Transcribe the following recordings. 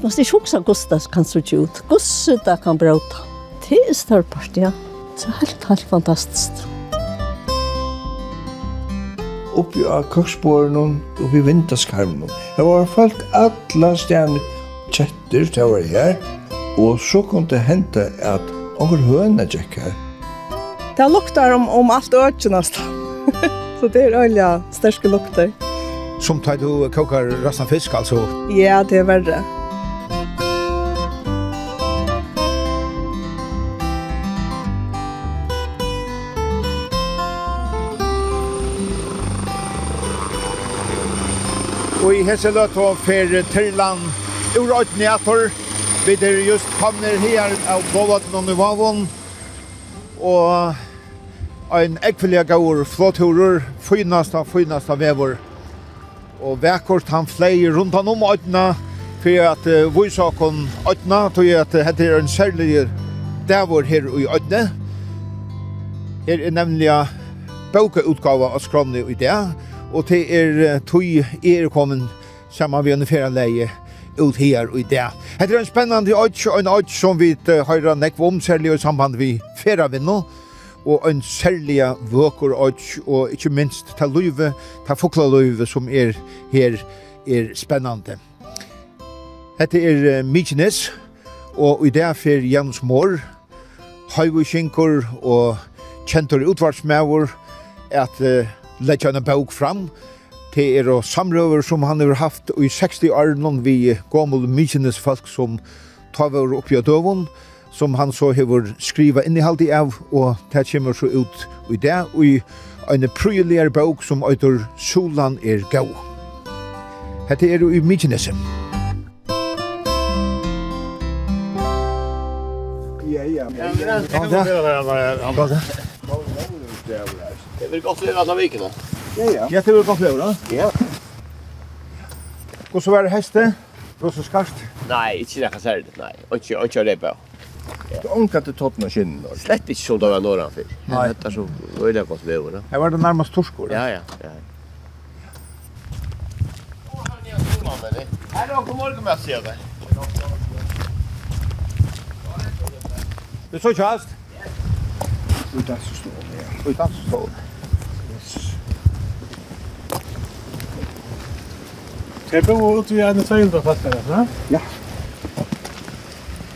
Du ikke huske hvordan det kan se ut. Hvordan det kan bråta. Det er større part, ja. Det er helt, helt fantastisk. Oppi av koksbåren og oppi vinterskarmen. Det var folk alla stjerne kjetter til å være her. Og så kom det hente at onker høna gikk her. Det luktar om, om alt økken nesten. så det er øyla sterske lukter. Som tar du kokar rastan fisk, altså? Ja, det er verre. Og i hese løtå fer Tyrland urøytneator. Vi er just kommer her av Båvaten og Nivavon. Og ein ekvelige gaur, flåturer, fynast av fynast av vevor. Og vekkort han flei rundt han om øytna, for at uh, vysakon øytna, tog jeg at dette er en særlig dævor her i øytne. Her er nemlig bøkeutgave av skromne i det, og til er tog er kommet sammen vi en leie ut her og i det. Det er en spennende øyt, en øyt som vi høyre nekv om, særlig i samband vi feravinner, og en særlig vøker øyt, og ikke minst ta løyve, ta fokla løyve som er her er spennende. Hette er Mykines, og i det fer Janus Mår, Høyvøkjenker og kjentor utvarsmæver, at uh, legger en bok fram. til er og samrøver som han har haft i 60 år noen vi gammel mykines folk som tar vår oppi av døven, som han så har skrivet i av, og det kommer så ut i det, og i en prøyligere bok som øyder Solan er gau. Hette er jo i Mykineset. Ja, ja. Ja, ja. Ja, ja. Ja, ja. Ja, ja. Ja, ja. Det är väl gott väder alla veckorna. Ja, ja. Ja, det är väl gott väder, va? Ja. Och så var det häste. Rosa skarst? Nei, ikke nekka særlig, nei. Ikke, ikke det bare. Du anker til totten og kinnen? Slett ikke som det var når han fikk. Nei. Dette er så øyelig godt ved over. Her var det nærmest torskor. Ja, ja, ja. Her er noen morgenmess i det. Du så ikke helst? Utan så stor. ja. Utan så stål. Jeg bor ute i en tøyld og fatt Ja.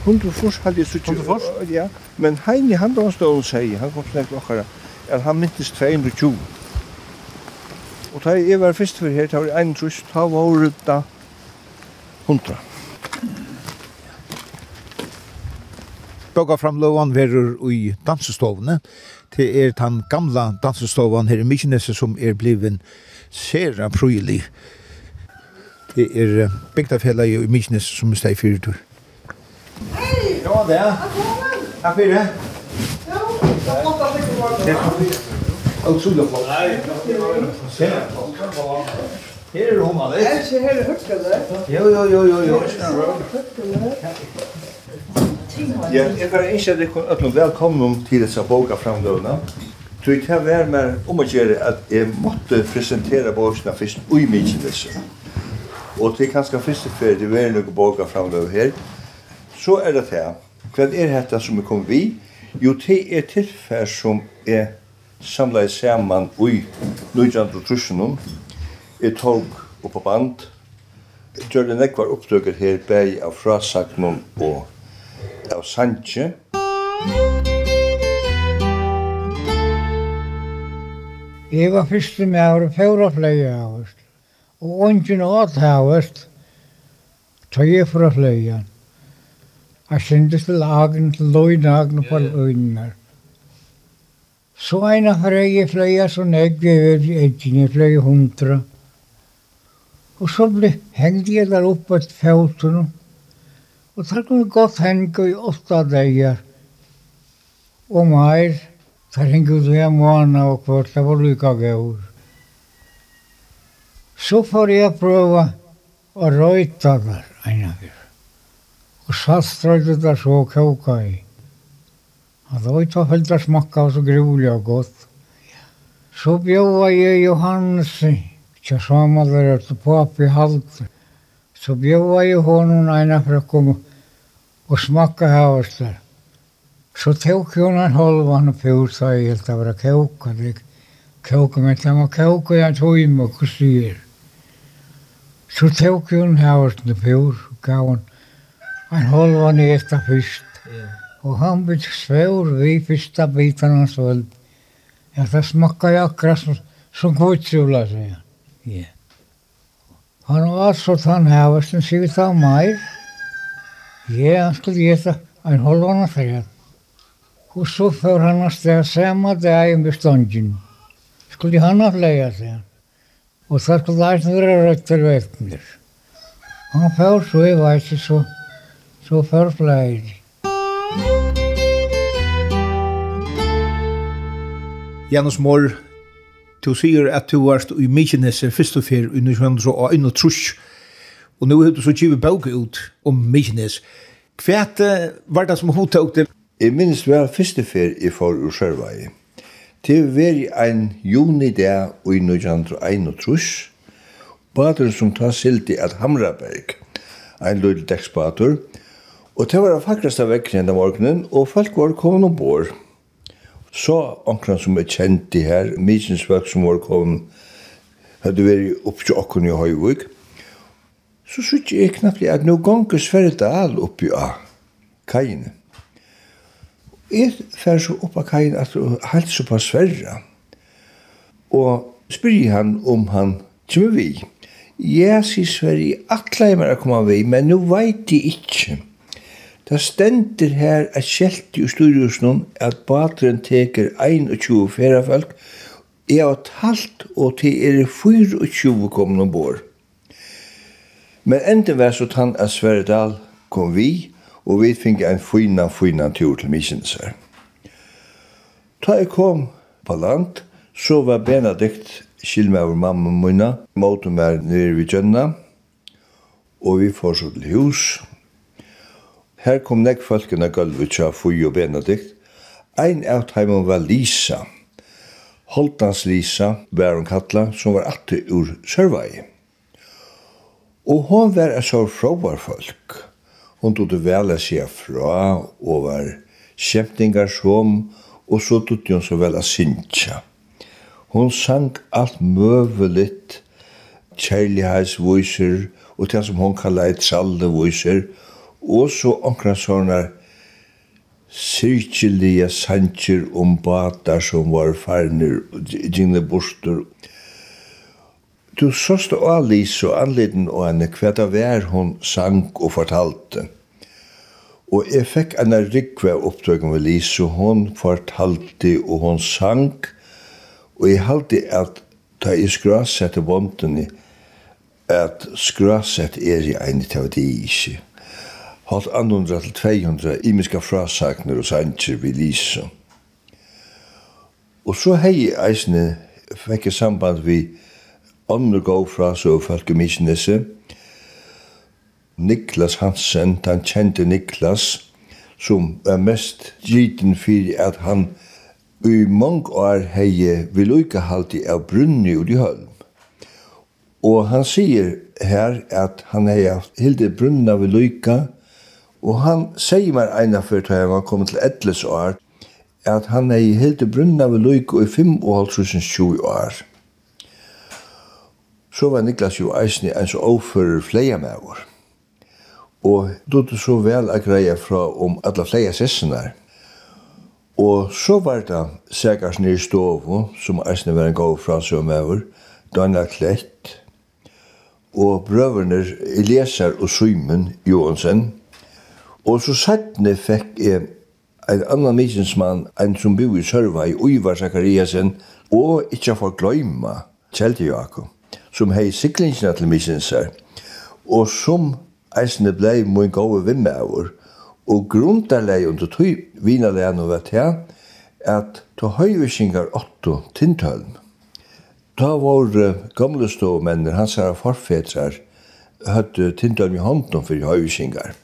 Hundur fors hadde jeg suttet. Hundur fors? Ja, men Heini han da han stod og sier, han kom snakk okkara, at han mintes 220. Og da jeg var først for her, da var jeg en trus, da var det da hundra. Boga lovan verur i dansestovene. Det er den gamla dansestovan her i Mykjenese som er bliven sera prylig. Det er bygdafella i Mykines som er steg fyrir tur. Hei! Ja, det er. Takk fyrir. Ja, det er flott at du var der. Utrolig flott. Her er hundan ditt. Er ikke her høkkele? Jo, jo, jo, jo, jo. Ja, jeg vil ikke at jeg kunne ønske velkommen til disse boka framgående. Tror jeg det være med om å gjøre at jeg måtte presentere bokene først i mye til og til kanskje første ferie til verden og boka framløy her, så er det det. Hva er dette som er kommet vi? Jo, det er tilfær som er samlet sammen i Nujand og Jeg tog opp på band. Jeg gjør det nekvar oppdøkker her bæg av frasagnen og av Sanche. Jeg var første med å fjøre flere av oss og ungen åt hævast, tog jeg fra fløyen. Jeg kjente til agen, til løgnagen på løgnene. Så en av frøye fløyen som jeg gjør, jeg fløye hundra. Og så ble hengt jeg der oppe et fjøtene. Og så kunne godt henge i åtta dager. Og mer, så hengte jeg måneder og kvart, det var lykka gøyere. Så får jeg prøve å røyta der ene fyr. Og satt strøyde der så kåka i. Og det var ikke helt smakka så grulig og godt. Så bjøva jeg Johannes, ikke samme der etter papi halte. Så bjøva jeg honom ene for å komme og smakka hos der. Så tok hun en halvan og pjota i helt av det kåka. Det kjøka med dem og kjøka jeg tog i meg og sier. Så tok hun havartene pjor, gav hun en halvan eta fyrst. Yeah. Og han bit svår vi fyrsta biten hans völd. Ja, det smakka jag akkurat som, som godsula, säger han. Ja. Han var så tann han havartene sig av mig. Ja, han skulle geta en halvan av träd. Og så för han av städ samme dag i beståndgen. Skulle han ha flägat, säger han og så skulle Larsen være rødt til vekkner. Han før så i var så, så før flere. Janus Mår, du sier at du varst i Mykineset først og fyr under i 1931, og nå har du så givet bøk ut om Mykines. Hva var det som hun tok det? Jeg minns det var første fyr i for ur Sjørvei til veri ein juni der i 1931, bader som ta sildi at Hamraberg, ein løydel dekksbader, og det var den fakraste vekken enda morgenen, og folk var kommet ombord. Så onkran som er kjent i her, mykinsvøk som var kommet, hadde vært opp til okken i Høyvig, så sykje jeg knappt at nå gonger Sverre Dahl oppi av kajene. Jeg fer så opp av kajen at helt så på Sverre. Og spyr han om han kommer vi. Jeg sier Sverre, atle jeg mer å komme vi, men nå vet jeg ikke. Det stender her et skjelt i styrhusen at bateren teker 21 ferrafolk. Jeg har talt og til er 24 kommende ombord. Men enden var så tann at Sverredal kom vi, og vi fikk en fina, fina tur til Mykinesar. Da jeg kom på land, så var Benedikt skilme over mamma og munna, måtte meg nere vid Gjønna, og vi får så til hus. Her kom nek folkene gulvet til Fui og Benedikt. Ein av teimen var Lisa, Holtans Lisa, var hun kattla, som var atte ur Sørvei. Og hon var en så fråvar folk. Hon tog det vel å se fra over kjempningar som, og så tog hun så vel å synge. Hon sang alt møveligt, kjærlighetsviser, og det som hon kallar et saldeviser, og så omkring sånne sirkelige sanger om batar som var farner, dine bostor Du såst og alis og anleden og henne hva det var hun sang og fortalte. Og jeg fikk en rikve oppdragen med Lise, og hun fortalte og hun sang. Og jeg halte at da jeg skrasette vondene, at skrasette er i en til det ikke. Halt 200 til 200 imiska frasakner og sanger vi Lise. Og så hei eisne fikk jeg samband vi ånder gå fra Søfalk i Mysnese. Niklas Hansen, han kjente Niklas, som er mest giten for at han i mange år hei vil ikke halte av brunni ut i Hølm. Og han sier her at han hei hilde brunna vil uke, og han sier meg eina før da han kom til Edles år, at han hei hilde brunna vil uke i fem år så var Niklas jo eisen en så overfører flere med vår. Og det så vel a greia fra om alle flere sessene. Og så var det sikkert nye stov, som eisen var en gav fra som med vår, Daniel Klett, og brøverne Eliasar og Symen Johansen. Og så sattne fikk jeg en annan misjensmann, en som bor i Sørvei, Uivar Zakariasen, og ikke for gløyma Kjeldi Jakob som hei siklingsna til misinsar, og som eisne blei mun gode vimmeavur, og grundarlei under tøy vinarlei anno vet her, at ta høyvisingar 8 tintølm. Ta var gamle ståmennir, hans herra forfetrar, høtte tintølm i hånden for høyvisingar.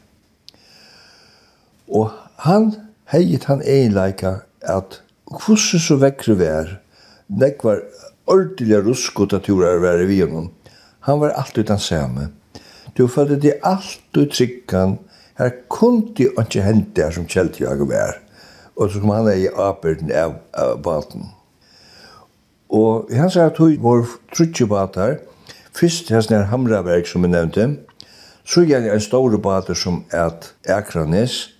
Og han heit han einleika at hvordan så vekkre vi er, nekvar ordentliga ruskot at tura var i honom. Han var alltid den samme. Du følte det alltid tryggan. Här kunde ikke hente det som kjelt jeg var. Og så kom han i aperten av, av baten. Og han sa at hun var trutjebater, først hans nær Hamraberg som jeg nevnte, så gjerne en store bater som et Akranes,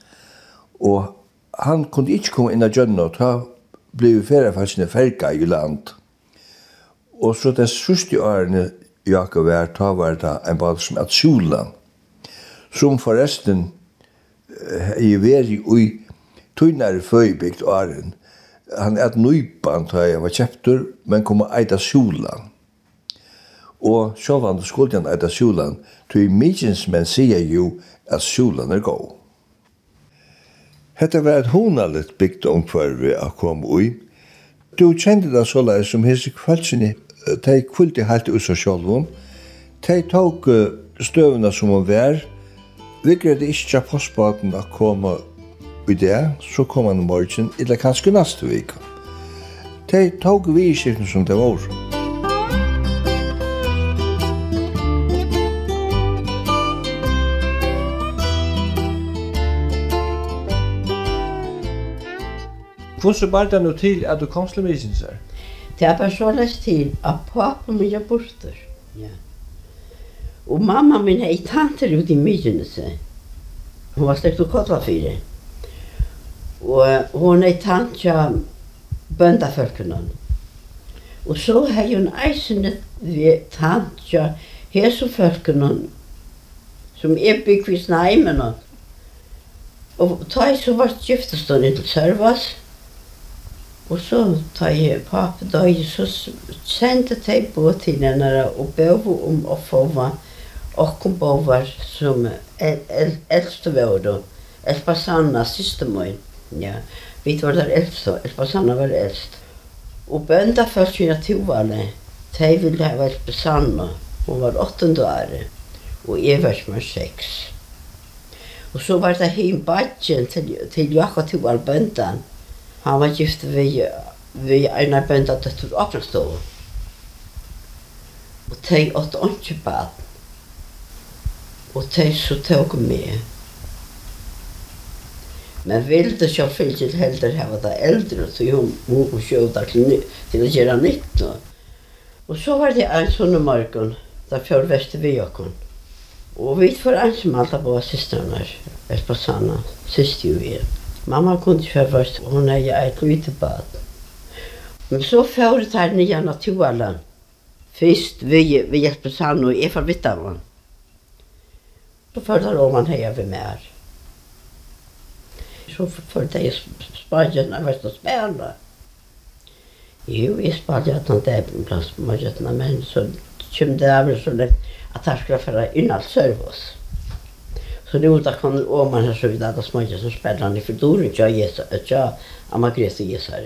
og han kunne ikke komme inn av Gjønna, og ta ble ferdig faktisk ferga i land. Og så det sørste årene Jakob var, ta var det en bad som at Sjula, som forresten i veri ui tunnare føybygd åren. Han er et nøypan, da jeg var kjeptur, men kom og eida Sjula. Og sjålvan skulle han eida Sjula, tog mykjens menn sier jo at Sjula er god. Hetta var et honalit bygd omkvarvi a kom ui. Du kjente det såleis som hese kvaldsini de kvulti helt ut seg sjálvum. De tok støvna som hun var. Vi greide ikke til postbaten å komme i det, så kom han i morgen, eller kanskje neste vik. De tok vi i kirken som det var. Hvordan var det nå til at du kom til Mykinsar? Det er bare så lest til at pappa min er borte. Ja. Og mamma min er i tanter ute i Myrenese. Hun var slekt og kotla fire. Og hun er i tanter av bøndafølkene. Og så har hun eisende ved tantja hesofolkunan som er bygg vi snaimen. Og ta i så vart giftestånd til Sørvas. Ja Og så tar jeg pape døg, så sendte jeg på til henne og bøv om å få meg åkken var som eldste var da. Elpa Sanna, siste min. Ja. Vi var der eldste, Elpa Sanna var eldst. Og bønda først i naturvalget, de ville ha Elpa Sanna. Hun var åttende år. og jeg var som var seks. Og så var det hin badgen til, til Jakobtuval bøndan. Han var gift vi, vi av Bønda døttur Åkrenstov. Og de åtte åndsje bad. Og de så tog med. Men vilde selvfølgelig heldur hava det eldre, så jo må hun sjøda til, til å gjøre nytt nå. Og så var det en sånn morgen, da fjør veste vi okken. Og vi får en som alt av våre systrene, Esposana, syster jo igjen. Mamma kunne ikke være først, hun er jo et lite bad. Men så fører det her nye naturland. Først vi, vi hjelper sammen og jeg får vidt av henne. Så fører det om han her vi mer. Så fører det i Spanien og vært å spille. Jo, i Spanien at han det er blant Spanien, men så kommer det av så lett at han skal føre innholdsservice. Så nu då kan om man så vidare att smaka så spännande för då inte jag gissa att jag amma gissa gissar.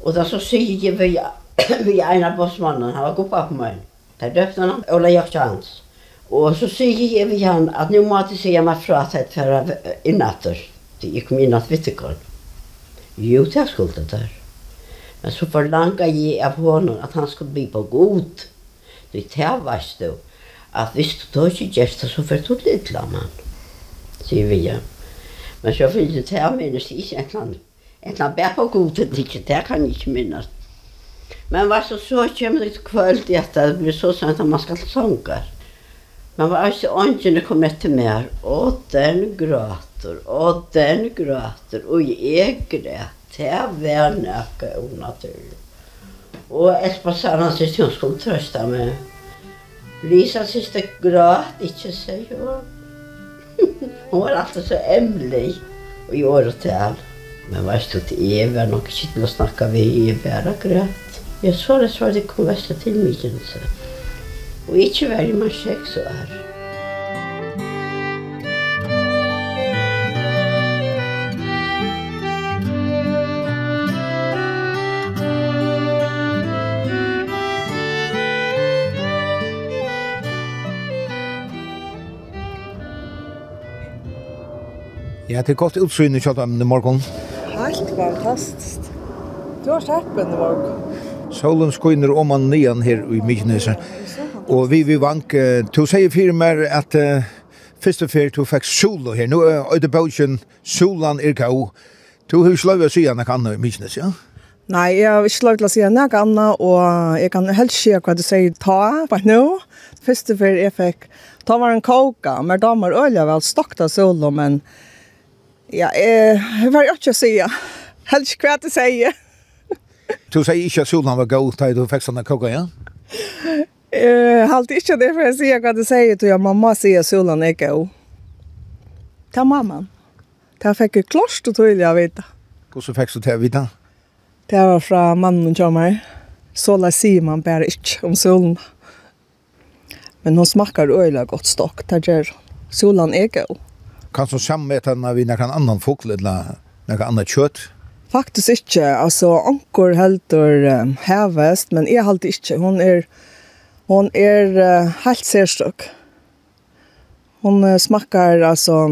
Och då så säger jag vi vi en av bossmannen han var god på mig. Där döpte han Ola Jakobsson. Och så säger jag vi han att nu måste se mig från att förra i natten. Det gick mig natt vittekon. Jo, det skulle det där. Men så förlangade jag av honom att han skulle bli på god. Det här var stort at hvis du tar ikke gjerst, så får du litt la man, sier vi ja. Men så finnes det her minnes ikke et eller annet, et eller annet bare på god, det ikke, det kan jeg ikke minnes. Men hva så så kommer det kvöld i att det blir så sent at man skal sånga. Men var alltså ånden det kom etter mer, og den gråter, og den gråter, og jeg grät. Det var näka unaturlig. Og Espa sa han sitt, hun skulle trøste meg. Lisa syntes det gråt, ikke så jo. Hun var alltid så emlig og i år og til. Men veist du til Eva, nok ikke til å snakke ved Eva, og gråt. Jeg så det så det kom vest til mye, så. og ikke var i man seks år. Ja, det er godt utsyn i kjøttet i morgen. Helt fantastisk. Du har sett i morgen. Solen skoiner om man nian her i Myknesen. Og vi vi vank, du sier fyrir mer at uh, første fyrir du fikk sol her. Nå er det bøtjen, solan er gau. Du har ikke lov å si anna kan i Myknes, ja? Nei, jeg har ikke lov til å si anna annet, og jeg kan helst si hva du sier ta, bare nå. Første fyrir jeg fikk, ta var en koka, men da var øyla vel stokta solo, men... Ja, eh, vad jag ska säga. Helst kvärt att säga. Du säger inte att solen var god när du fick sådana kockar, ja? Eh, halt inte det för jag säger vad du säger till jag mamma säger att solen är god. Ta mamman. Ta fick ju klost och tydliga jag vet. Hur så fick du det vidare? Det var från mannen och mig. Så la sig man bara inte om solen. Men hon smakar öjla gott stock, där gör solen är god kan så sammäta när vi någon annan fågel eller något annat kjøtt? Faktisk ikke. Alltså anker helter um, hevest, men är halte inte. Hon är hon är uh, helt särstök. Hon uh, smakar alltså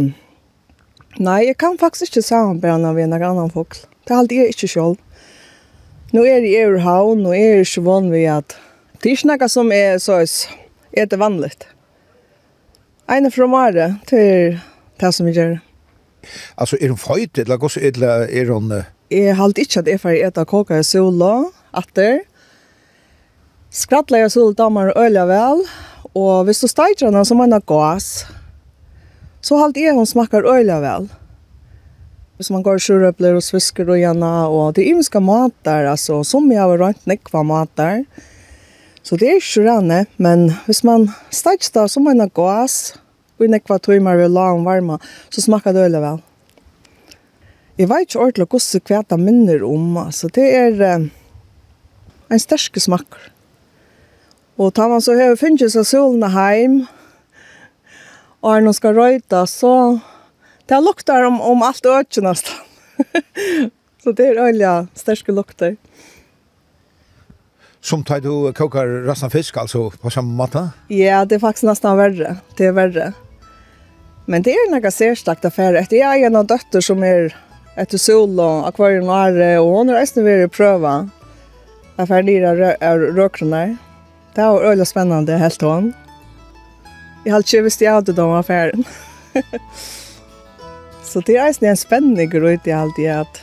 Nej, jag kan faktiskt inte sammanbränna med en annan fågel. Det är alltid ikke inte Nå Nu är det i Eurhavn jeg är ikke vann ved at det är ikke noe som är så är det vanligt. Ena fra Mare till det som vi gjør. Altså, er hun feit, eller hva er er hun... Jeg halte ikke at jeg får etter kåka i sola, atter. Skrattler jeg sola damer og øler vel, og hvis du steger henne som man har gass, så halte jeg hun smakker øler vel. Hvis man går sjurøpler og svisker og gjerne, og det er imenske mater, altså, som jeg har rønt nekva mater. Så det er ikke rene, men hvis man steger det som man har gass, og i nekva tøymer vi la om varma, så smakar det øyla vel. Jeg vet ikke ordentlig hvordan kveta minner om, altså det er eh, en sterske smakker. Og tar man så her finnes seg solene heim, og er noen skal røyta, så det lukter om, om alt øyne nesten. så det er øyla sterske lukter. Som tar du kokar resten fisk, altså på samme måte? Ja, det er faktisk nesten verre. Det er verre. Men det är några særstakt affære. Det är en av døtter som är ett sol och akvarium och är och hon är å prøve affære nere av røkrene. Det är öliga spännande helt hon. Jeg har ikke visst jeg hadde de affären. Så det är en spennende grøyt i allt i att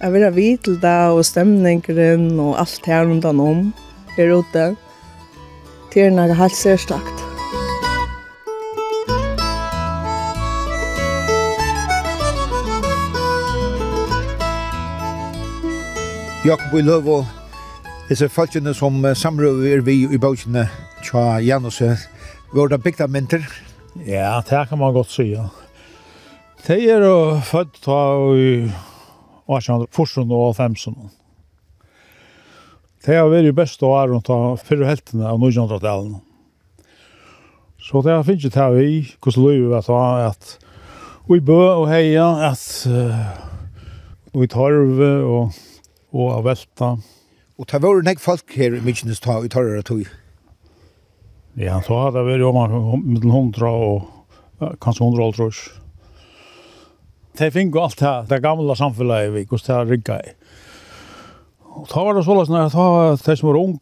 jag vill ha vidt det och stämningen och allt här runt om är ute. Det är några helt särstakt. Jakob i Løvo, disse folkene som samrøver vi i bøkene tja Janus, var det bygda mynter? Ja, det kan man godt si, ja. De er jo født ta i 1814 og 15. Det har vært best å være rundt av fyrre heltene av 1900-tallene. Så det har finnet ikke til vi, hvordan løy vi ta, at vi bø og heia, at uh, vi tarve og og av velta. Og det var nek folk her i Mykines ta i torra tog? Ja, så har det vært om mellom hundra og kanskje hundra og trus. Det fikk jo alt det, det gamle samfunnet vi gos det rigga i. Og da var det så løsne at det som var ung,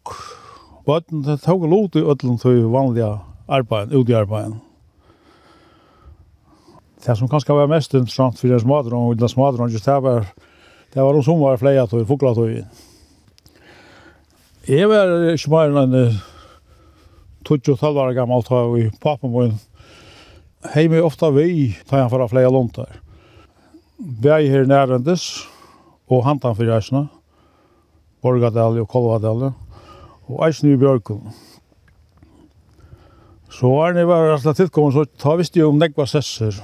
bøtten, det tog lot i ødelen til vanlige arbeid, ut i arbeid. Det som kanskje var mest interessant for det smadron, og det smadron, just det var Det var de som var flere tog, fokla tog. Jeg var ikke mer enn 12 år gammel tog i papen min. Heime ofta vi tar han for flere lånt lunter. Bæg her nærendes og hantan for reisene. Borgadalje og Kolvadalje. Og eisen i Bjørkund. Så var det var rett tilkommet, så ta visste jo om nekva sesser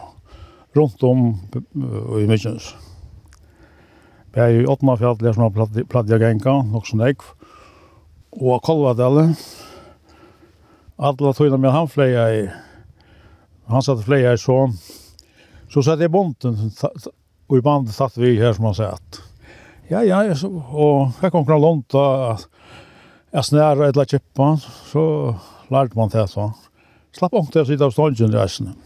rundt om i Mykjens. Jeg er i Åttmafjall, det er som har platt jeg genka, nok som jeg. Og Kolvadale, alle tøyene med han fleia i, han satt fleia i så, så satt jeg bonten, og i bandet satt vi her som han satt. Ja, ja, og jeg kom kran lånt at jeg snæra et la kippa, så lærte man det så. Slapp ångt til å sitte av stånden i reisene.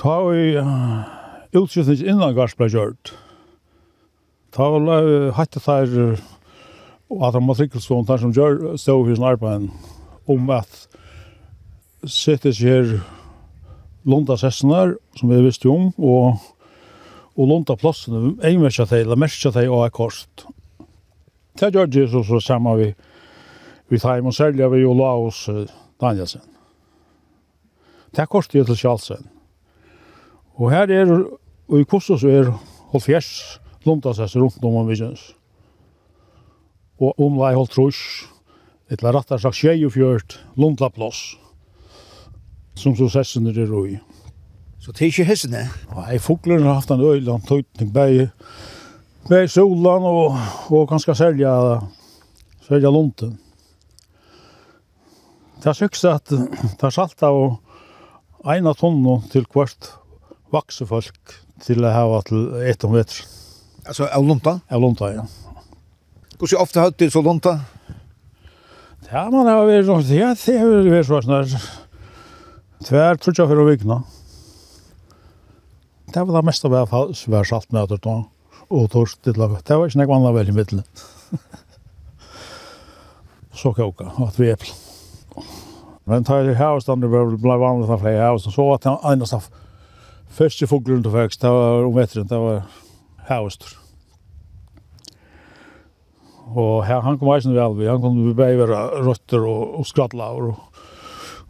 Ta og utskiftning innan gars ble gjørt. Ta og det her og at han matrikkelstånd der som gjør stå for sin arbeid om at sitter seg her lunda sessionar som vi visste om og og lunda plassen ei merkja til, la merkja til og er kost. Ta gjør det så så sama vi vi tar og selja vi og la oss Danielsen. Det koster jo til Kjalsen. Og her er Og i Kostos er holdt halvfjers lundas rundt om vi kjens. Og omlai holdt trus, et la rattar sagt tjei og fjørt lundla plås, som så sessen er roi. Så det er ikke hessene? Nei, fuglerne har haft en øyland tøytning, bare Med solan og, og kanskje selja, selja lunten. Det er syks at det er salta og eina tonno til hvert vaksefolk til å ha til ett om vetter. Altså, av lunta? Av lunta, ja. Hvordan ofte ofta har det så lunta? Ja, man har vært sånn, ja, det har vært sånn, snart. Tvær tror jag för att vikna. Det var det mesta vi har svär salt med at ta och torst till att det var ikke nek annat väl i mitten. Så koka at vi äpplen. Men tar det här det stannar vanlig vanligt av flera hus och så att han ändå Første fuglen du fikk, det var om vetren, det var Hævestur. Og her, han kom eisen vel, han kom vi bare være røtter og, og skrattlaur og,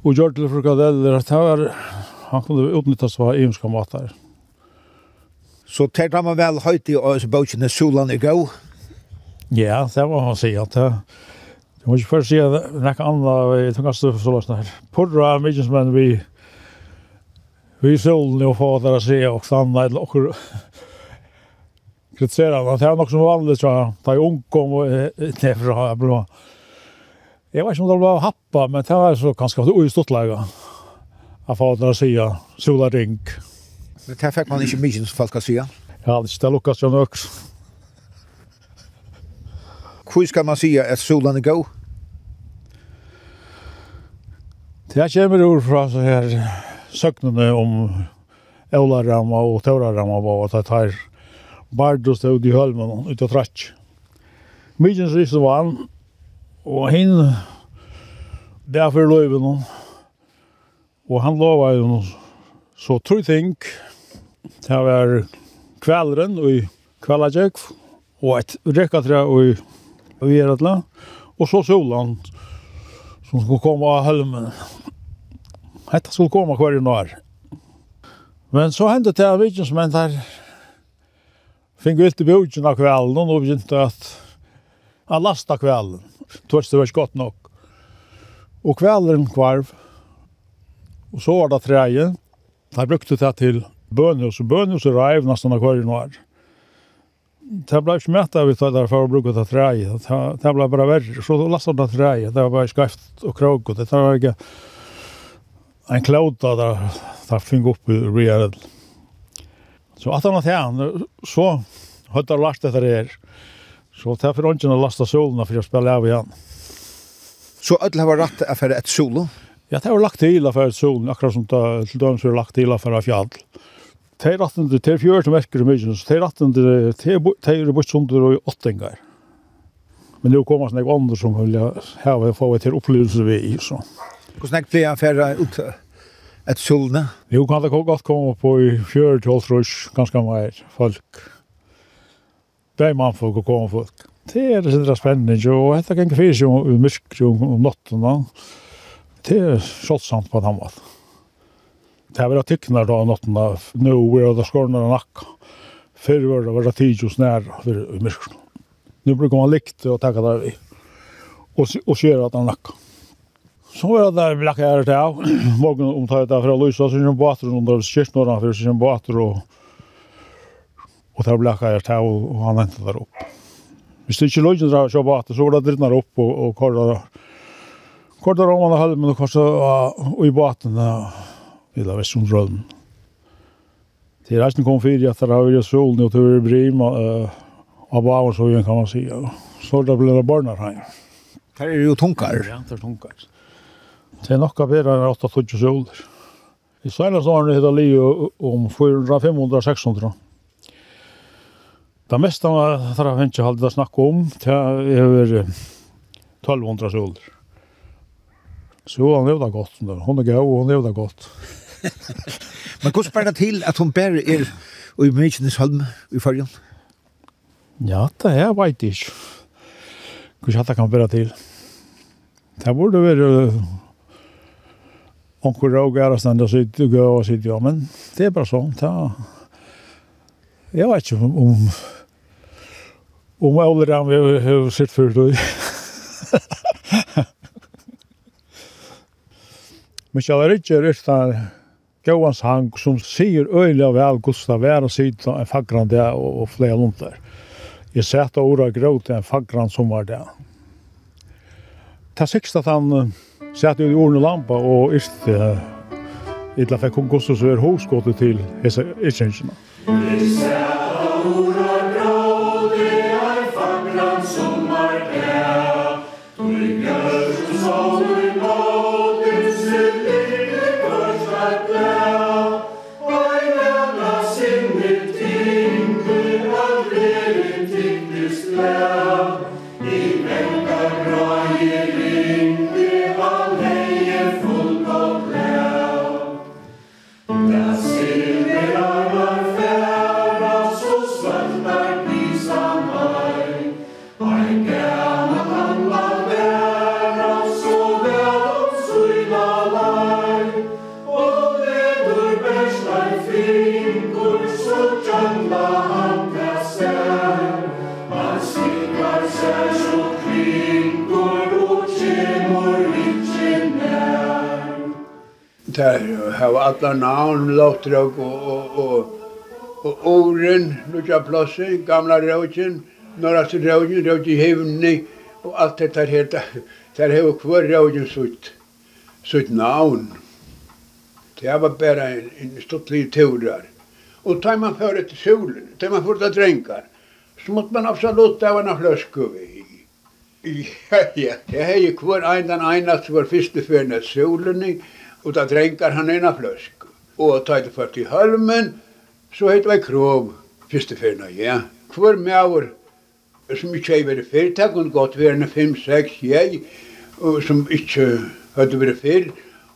og gjør til frikadeller, det var, han kom utnyttas av imenska matar. Så tar man vel høyt i oss bøkene solan i gå? Ja, det var han sier at det Jeg må ikke først si at nekka anna, jeg tung at stuffe så løsne her. Porra, mykje som vi vi solen jo få der å se og stanna eller okkur kritisera han. Det er nok som vanlig, tror jag. Ta ungkom och nej för har jag blå. Jag vet ikke om det var happa, men det var så ganske ui stortlega. Jeg får der å se sola ring. Men det fikk man ikke mycket som folk kan se. Ja, det ställer lukkast jo nok. Hvor skal man säga at solen er god? Det kommer ord fra så här søknene om Eularama og Taurarama var at det her bardo ut i hølmen ut av trakk. Mykjens riste var han, og hinn derfor løyven hon. Og han lova jo så tru ting. Det var kvelden i kveldajøk, og et rekkatre i Vieratla, og så solan som skulle komme av hølmen. Hetta skulle koma hver i nær. Men så hendte det av som en der fikk vilt i bjørgen av kvelden, og nå begynte at jeg lasta kvelden. Tvørste var ikke godt nok. Og kvelden kvarv, og så var det treet, Jeg brukte det til bønhus, og bønhus er reiv nesten av hver i nær. Det ble ikke mett av vi tar for å bruke det treet, Det ble bare verre. Så lastet det treet, Det var bare skreft og krog. Det var ikke en klauta der der fing upp i real. Så att han att han så hade last det där. Så tar för ungen att lasta solen för jag spelar av igen. Så öll har rätt att för ett solo. Ja, det har lagt till för ett solo, akkurat som det till dem som har lagt till för ett fjäll. Det är rätten till det fjör som verkar mycket så det är rätten till det är bort som det är åttingar. Men nu kommer det några andra som vill ha få ett upplevelse vi så. Hvordan jeg pleier jeg færre ut et solne? Jo, kan det godt komme på i fjør til Ålsrush, ganske mer folk. Det man folk og komme folk. Det er det sindra spennende, og dette kan ikke fyrt jo i mysk om natten. Det er skjåttsamt på den annen. Det er vært tykkene da natten, nå er det skårene og nakka. Før var det vært tid og nære for mysk. Nå bruker man likt og takke der vi. Og, og skjer at han nakka. Så var det der blakka her til, av. morgen omtatt det fra Lysa, så er det båter under kyrknåren, for så er båter, og, og der er blakka her til, og han hentet der opp. Hvis det ikke løgnet drar kjøp båter, så var det drittnar opp og, og korda, korda rommene halmen og korda og i båten, i til av Vestundsrøden. Det er resten kom fyrir at der har vært solen og tur i brim av baven, så kan man si. Så da ble det barnar her. Her er jo tunkar. Ja, det er tunkar. Det er nok av vera enn 8-20 soler. I senast årene heter li om 400-500-600. Det mesta þarf að finna haldið að snakka om, det er 1200 soler. Så han levde godt, hun er gøy, og hun levde godt. Men hvordan ber det til at hun bare er i Mykines halm i fargen? Ja, det er veit ikke. Hvordan hatt det kan bæra til? Det burde være onkel onkur rågar och stannar sitt och går og sitt. Ja, men det er bare sånn, Ja. Jeg vet ikke om... om Om alle dem vi har sett før, då. Men jeg är ikke rett där Gåans hang som sier øyelig øyla vel Gustav Vær og sier en fagran der og, og flere lunter. Jeg sette ordet gråt en fagran som var der. Ta sikst at han Sett ut i orne lampa og ist uh, illa fikk hun gossos så er hovskåttet til hese yrkjengjene. Lysa og har alla namn låter och, och, och, och oren, Lucia Plossi, gamla Rauchen, norra Rauchen, Rauchen Hivni och allt det där heter. Där har kvar Rauchen sutt sutt namn Det var bara en, en stort liv turar. Och tar man för ett solen, tar man för att dränka så måste man absolut ha en flaska vi Ja, ja. Jag har ju kvar en den ena som var första för solen og da drengar han ena fløsk. Og ta det først i halmen, så heit vi krov, første fyrna, ja. Hvor maur som ikke hei vært fyrt, det kunne godt være fem, seks, jeg, som ikke hadde vært fyrt,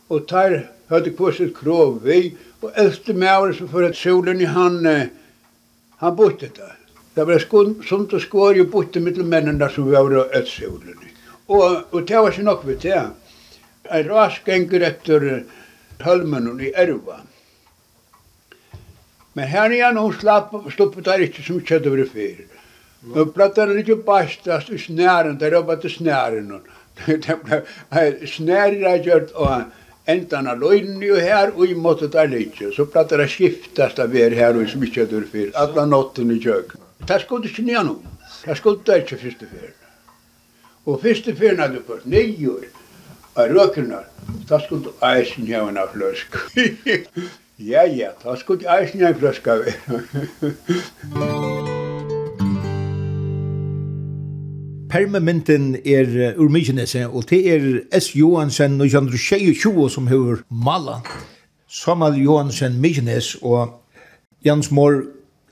og tar hadde kvosset krov vi, og eldste maur som for at solen i han, han borte der. Det var skund, som og skår jo borte mittel mennene som var et solen i. Og, og det var ikke nok ved det en ras gengur etter Hölmen i Erva. Men her här igen hon slapp, stoppet där inte så mycket hade varit för. Men plattan lite bastas i snären, där jobbat til snären. Snären har gjort och ändan av löjden ju här och i måttet där lite. Så plattan har skiftat av er här och så mycket hade varit för. Alla natten i köken. Det skulle inte ner nu. Det skulle inte först och Og Och först och först hade du år av røkene, da skulle du eisen ha en fløsk. ja, ja, da skulle du eisen ha en fløsk av Permamenten er ur Mykinese, og det er S. Johansen 1922 som hever mala. Samal Johansen Mykines og Jans Mår,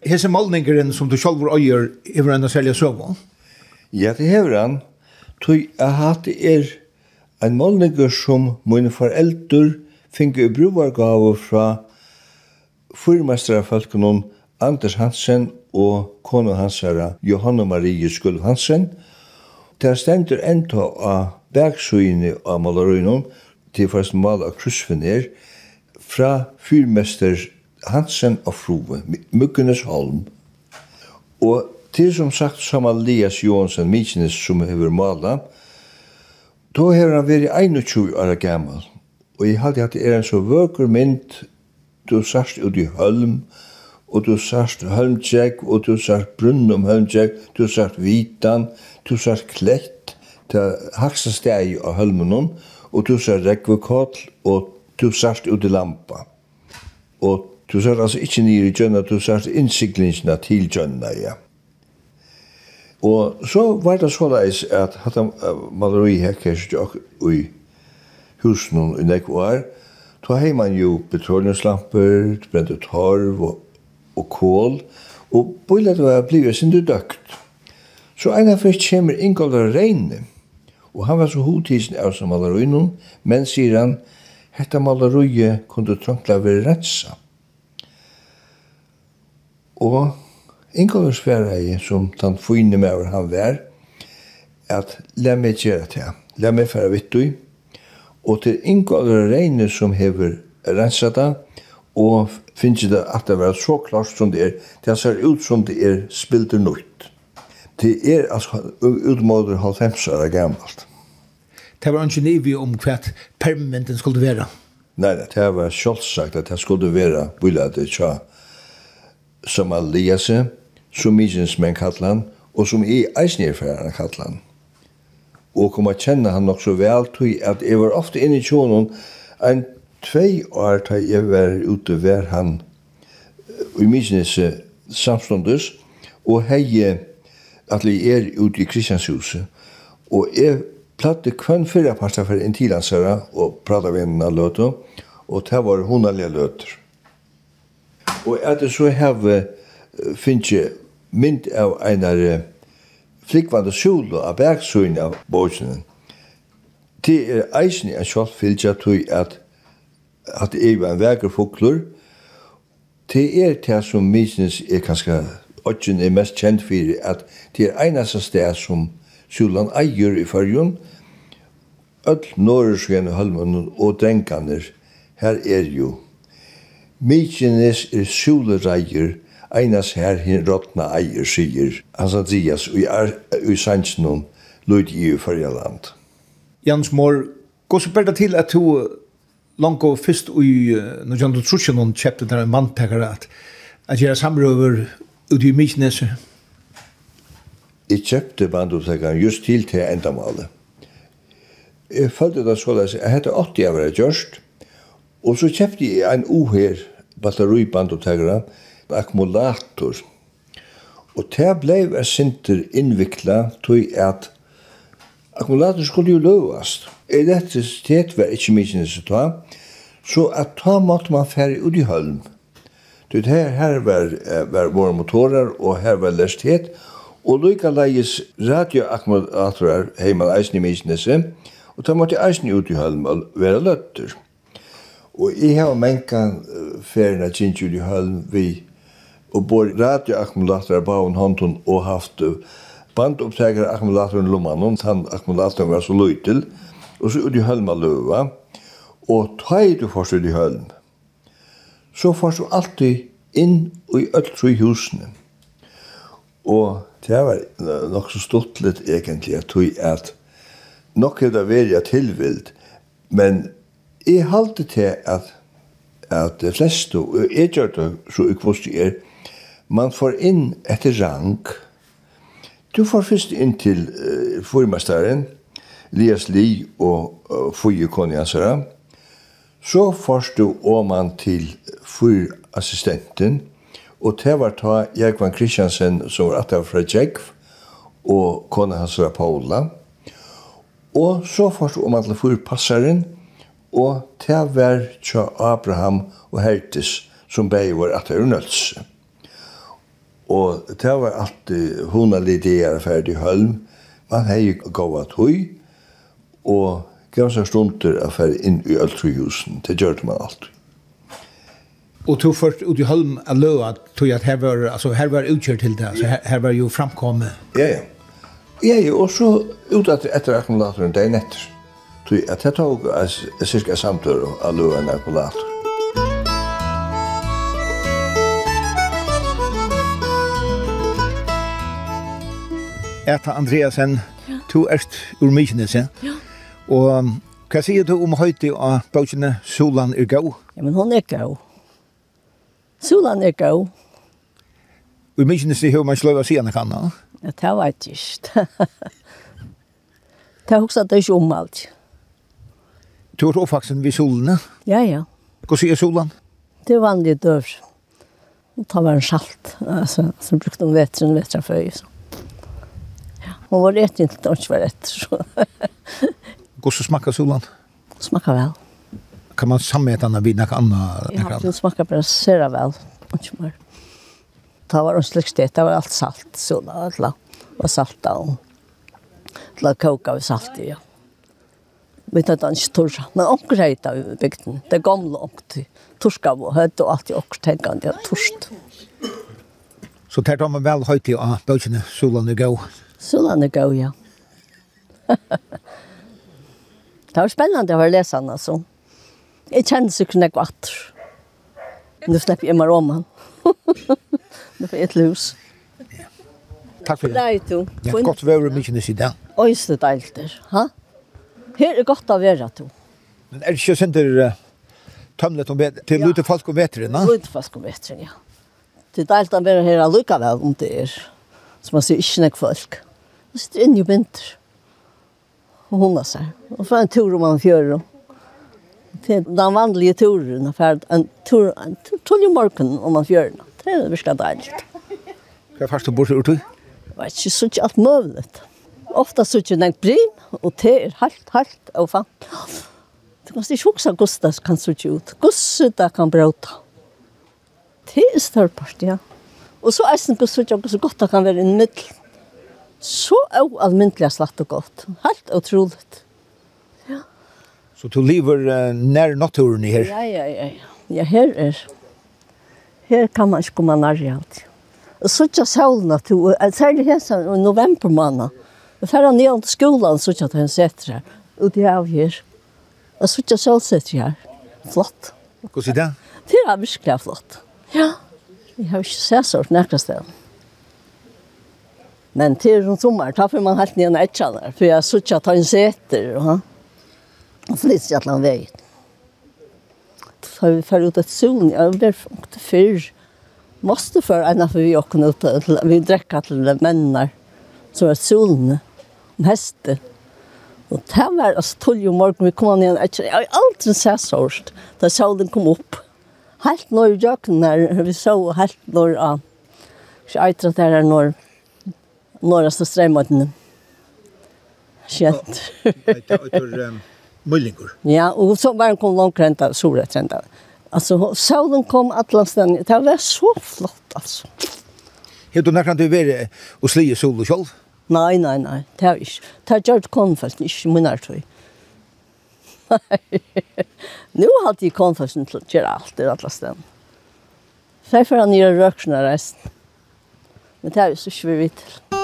hese malningeren som du selv var øyer, hever han å selge søvå? Ja, det hever han. Tøy, jeg hatt er en målninger som mine forelder finge i bruvargave fra falkunum Anders Hansen og kona hansara Johanna Marie Skull Hansen. Det er stendur enda av bergsøyene av malerøyene til forresten mal av kryssfiner fra fyrmester Hansen og Frove, Mykkenes Holm. Og til som sagt som Elias Johansen Mykines som hever malet, Då har han vært 21 år gammel, og jeg hadde at det er en så vøker mynd, du sørst ut i Hølm, og du sørst Hølmtjekk, og du sørst Brunn om Hølmtjekk, du sørst Vitan, du sørst Klett, til Haksasteg og Hølmenon, og du sørst Rekvekotl, og du sørst ut i Lampa. Og du sørst altså ikke nyr i Gjønna, du sørst innsiklingsna til Gjønna, ja. Og så var det så leis at hatt han maleri her kanskje stjokk i husen og i nek var, da hei man jo petroleumslamper, brente torv og, og kål, og bøylet var blivet sin du døkt. Så en av først kommer Ingolder Reine, og han var så hodtisen av som malerien, men sier han, hetta maleriet kunne trangla være rensa. Og Ingolf Sverige som han finne med over han var, at la meg gjøre det her. La meg fære vitt du. Og til Ingolf Reine som hever renset det, og finnes det at det var så klart som det er, det ser ut som det er spilter nøyt. Det er altså utmåter halvfemsere gammelt. Det var ikke nivi om hva permanenten skulle være. Nei, det var selvsagt at det skulle være biladet tja som Aliase, som mykjens menn kallar han, og som i eisen er kallar han. Og kom a kjenne han nok så vel tog at jeg var ofte inne i tjonen en tvei år da jeg var ute var han i mykjens samståndes og hei at jeg er ute i Kristianshuset og jeg platte kvann fyrra parta for en tilansara og prata med henne av og det var hundalige løter. Og etter så heve finnje mynd av einar flikvande solo av bergsøyne av borgene. Det er eisen en sjálffylgja tog at at det er en veker fokler. Det er det som misnes er kanskje Odgen er mest kjent for at det er eneste sted som Sjøland eier i fyrjun. Öll norrskjene halmen og drenganer her er jo. Mykines er Sjølereier Einas her hin rottna eier sier, hans Andreas, og er i sannsyn om lyd i fyrja land. Jans Mår, gå så til at du langt og fyrst i, når Jan Dutrusjen hon der en mannpekare at at gjøre samrøver ut i Mykneset? Jeg kjøpte bandopptakeren just til til endamålet. Jeg følte det så at jeg hette 80 av det gjørst, og så kjøpte jeg en uher batteribandopptakere, og akkumulator. Og det ble jeg sinter innvikla til at akkumulator skulle jo løvast. Elektrisitet var ikkje mykje nisse ta, så at ta måtte man færre ut i hølm. Det her, her var, var våre motorer, og her var lestighet, og lykka leies radioakkumulatorer heimal eisen i Mysnese, og ta måtte eisen ut i hølm og være løtter. Og jeg har menka ferien av ut i hølm vi og bor radioakkumulatorer på en hand og haft bandupptäckare ackumulatorn lomman och han akkumulatoren var så liten og så ut i hølm av løva, og ta i du først ut i hølm, så først du alltid inn i öll i husene og det var nok så stort litt egentlig jeg tror at nok er det veldig tilvild. Men jeg halte til at at de fleste og jeg gjør det så jeg kvost er man får inn etter rang. Du får først inn til uh, formestaren, Lias Li og uh, Fuyi Konjansara. Så får du åman til fyrassistenten, og det var ta Jekvan Kristiansen, som var atter fra Jekv, og kona hans var Paula. Og så får du åman til fyrpassaren, og det var tja Abraham og Hertis, som begge var atter unnøttelse. Og det var alltid hona lidier ferdig hølm. Man hei gåa tøy, og gav seg stunder a ferdig inn i øltryhusen. Det gjør man alltid. Og tog først ut i hølm a løa, tog at her var, altså, her var utkjørt til det, så her, her var jo framkommet. Ja, ja. Ja, ja, og så ut at etter akkumulatoren, det er netter. Tog at jeg tog cirka samtør a løa en akkumulator. Eta Andreasen, ja. to erst ur Mykines, ja. Ja. Og hva sier du om høyti av bøkene Solan er gau? Ja, men hon er gau. Solan er gau. Ur Mykines er hva man sløy å si henne kan, ja? Ja, det var ikke just. Det er også at det er ikke om alt. Du er oppvaksen ved solen, Ja, ja. ja. Hva sier Solan? Det er vanlig dør. Det tar bare en salt, altså, som brukte om vetren, vetren før, sånn. Hon var rätt inte att hon var rätt. så. så smakar solan? Smakar väl. Kan man sammäta henne vid något annat? Ja, det smakar bara sera väl. Inte mer. Det var en slags det. Det var allt salt. så alla var salta och la koka vi salt i. Ja. Vi tar den inte torsa. Men åker heita i bygden. Det gamla åkte. Torska vi hött och allt i åker tänkande. Torst. Så tar de väl höjt i böjtjene. Solan är gå. Sunnan er god, ja. det var spennende å høre lese han, altså. Jeg kjenner så kunne jeg kvatt. Nå slipper jeg meg om han. Nå får jeg et lus. Takk for det. Nei, du. Ja, godt være mye nyss i dag. Øyste der. ha? Her er godt å være, du. Men er det ikke sånn til tømlet om vetren, til lute folk om vetren, da? Lute folk om vetren, ja. Det er deilt å være her allikevel om det er. som man sier ikke nok folk. Ja. Og sitter inne i vinter. Og hundar seg. Og får en tur om han fjører. Det er den vanlige turen. For En tur, en tur i morgen om han fjører. Det er virkelig deilig. Hva er først du bort til Urtøy? Jeg vet ikke, så ikke alt mulig. Ofta så ikke nengt brin, og det er halt, halt, og fan. Du kan ikke huske hvordan det kan så ikke ut. Hvordan det kan bråta. Det er større part, ja. Og så er det ikke så godt det kan være en middel. Så er allmyndelig slatt og godt. Helt utroligt. Ja. Så du lever uh, nær naturen her? Ja, ja, ja. Ja, her er. Her kan man ikke komme nær i alt. Og så ikke solen at du, særlig her i november måned. Og færre ned til skolan så ikke at hun setter her. Og det er her. Og så ikke solsetter her. Flott. Hvordan er det? Det er virkelig flott. Ja. Jeg har ikke sett sånn nærkast det. Ja. Men til en sommer, da får man helt ner en etcha där. För jag suttar ta en säter. Och, och flyttar jag till en väg. Så vi får ut et zon. jeg ble åkte förr. Måste för en för vi åkte ut. Vi dräckade till de männar. Så var solen. Om hästen. Og det var altså tolv om morgen, vi kom an igjen, jeg har aldri sett så sårst, da solen kom opp. Helt når jøkken her, vi så helt når, jeg tror det er når, norra så strömmen. Kjent. Mullingur. Ja, og så var han kom langt renta, solrett renta. Altså, solen kom atlasten. Det var så flott, alltså. Helt du nekkant du veri og sli i sol og kjolv? Nei, nei, nei, det er ikke. Det er gjort konfesten, ikke min er tøy. Nei. Nå hadde jeg konfesten til å gjøre alt i atlasten. Så jeg får han gjøre røksene resten. Men det er jo så ikke vi vidt til.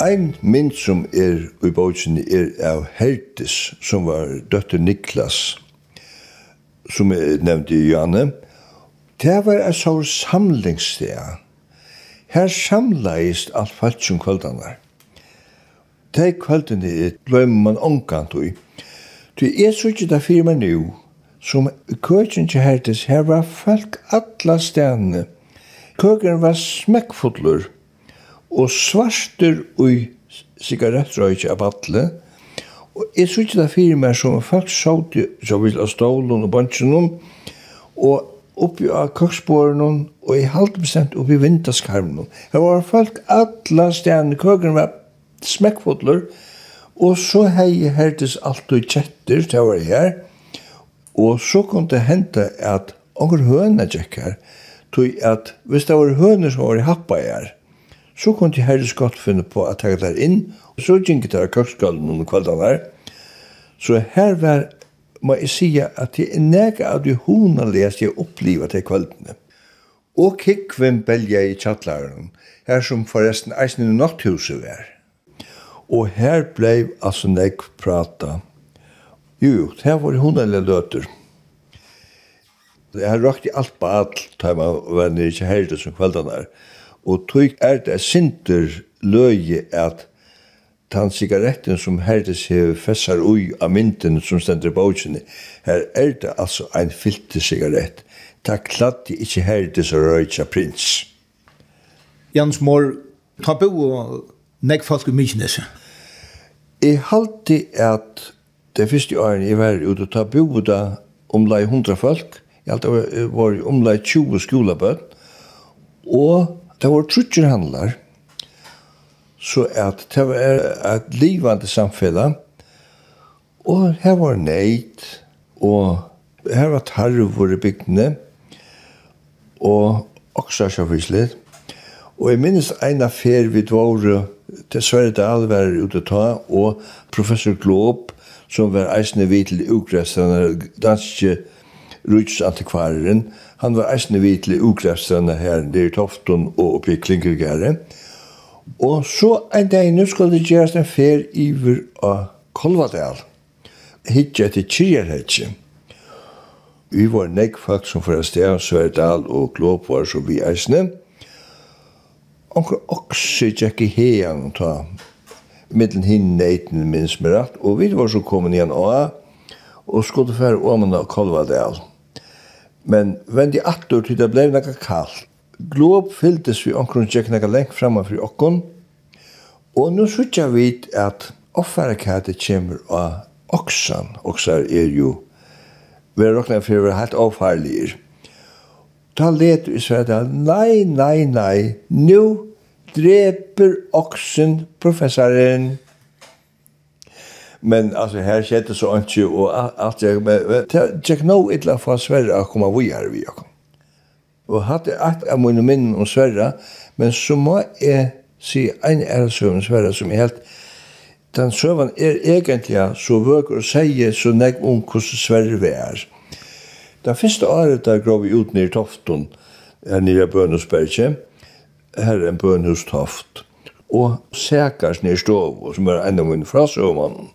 Ein mynd som er i bøtjen er av Hertis, som var døtter Niklas, som er nevnt i Janne. Det var en sår samlingssted. Her samleist alt falt som kvöldene. De kvöldene glemmer man omkant i. Du er så ikke det firma nu, som køkken til Hertis, her var folk alla stedene køkeren var smekkfotler og svarster ui sigarettrøyke av atle, og jeg så ikke det fyrir meg som folk sjått så vil av stålen og bansjen og oppi av køksbåren og i halvt bestemt oppi vinterskarmen Her var folk alla stjerne, køkeren var smekkfotler, og så hei jeg hertes alt og kjetter, det var jeg her, og så kom det hente at Ongur høna tjekkar, tog at hvis det var høner som var i happa her, så kunne de herres godt finne på at jeg der inn, og så gikk det av køkskallen under kvelden der. Så her var, må jeg si at det er nega av de hona lest jeg opplivet til kveldene. Og kikven belja i tjattlaren, her som forresten eisen i natthuset var. Og her blei altså nek prata. Jo, jo, her var hona løter. Jeg har rakt i alt på alt, da man var nere ikke heldig som kveldene. Og tog er det sinter løye at den sigaretten som herdes hever fessar ui av mynden som stender på utsene, her er det altså en fylte sigarett. Ta klatt ikkje herdes og røyja prins. Jans Mår, ta bo og nek folk i Mykineset. Jeg halte at det første årene jeg var ute og ta bo da omlai hundra folk, Jeg alt var omlai 20 skolabøtt, og det var trutjer handlar, så at det var et livande samfella, og her var neit, og her var tarvor i bygdene, og også sjåfislet. Og jeg minnes en affær vi dvore til Sverre Dahl var ute ta, og professor Glob, som var eisende vid til ugressene danske rutsantikvareren. han var eisne vidt til ukrefstranda her, det er Tofton og oppi Klinkergære. Og så en dag nu skulle det gjøres en fer iver av Kolvadal, hitje etter Kyrjerhetje. Vi var nek folk som fra Stian Sverdal og Klåp var så vi eisne. Onker okse tjekk i heian og ta middelen hinn neiten minns med rett, og vi var så kommet igjen av, og skulle fære åmene av Kolvadal. Men vendi attur til det blei nekka kallt. Glob fylltes vi omkron tjekk nekka lengt framan fri okkon. Og nu sutja vi at offerakæte kjemur av oksan. Oksar er jo vera rokna fyrir vera helt avfarligir. Ta let vi sværa nei, nei, nei, nu dreper oksen professoren men alltså här skedde så inte och allt jag men check no illa för Sverige att komma vi är vi och hade ett av mina minnen om Sverige men så må jag se en ärsom Sverige som är helt den søvan er egentlig så vøker og sier så nek om hvordan Sverre vi er. Det første året da grov vi ut nere i Tofton, her nere i Bønhusbergje, her er en Bønhustoft, og sækars nere i stov, som er en av mine frasøvmannen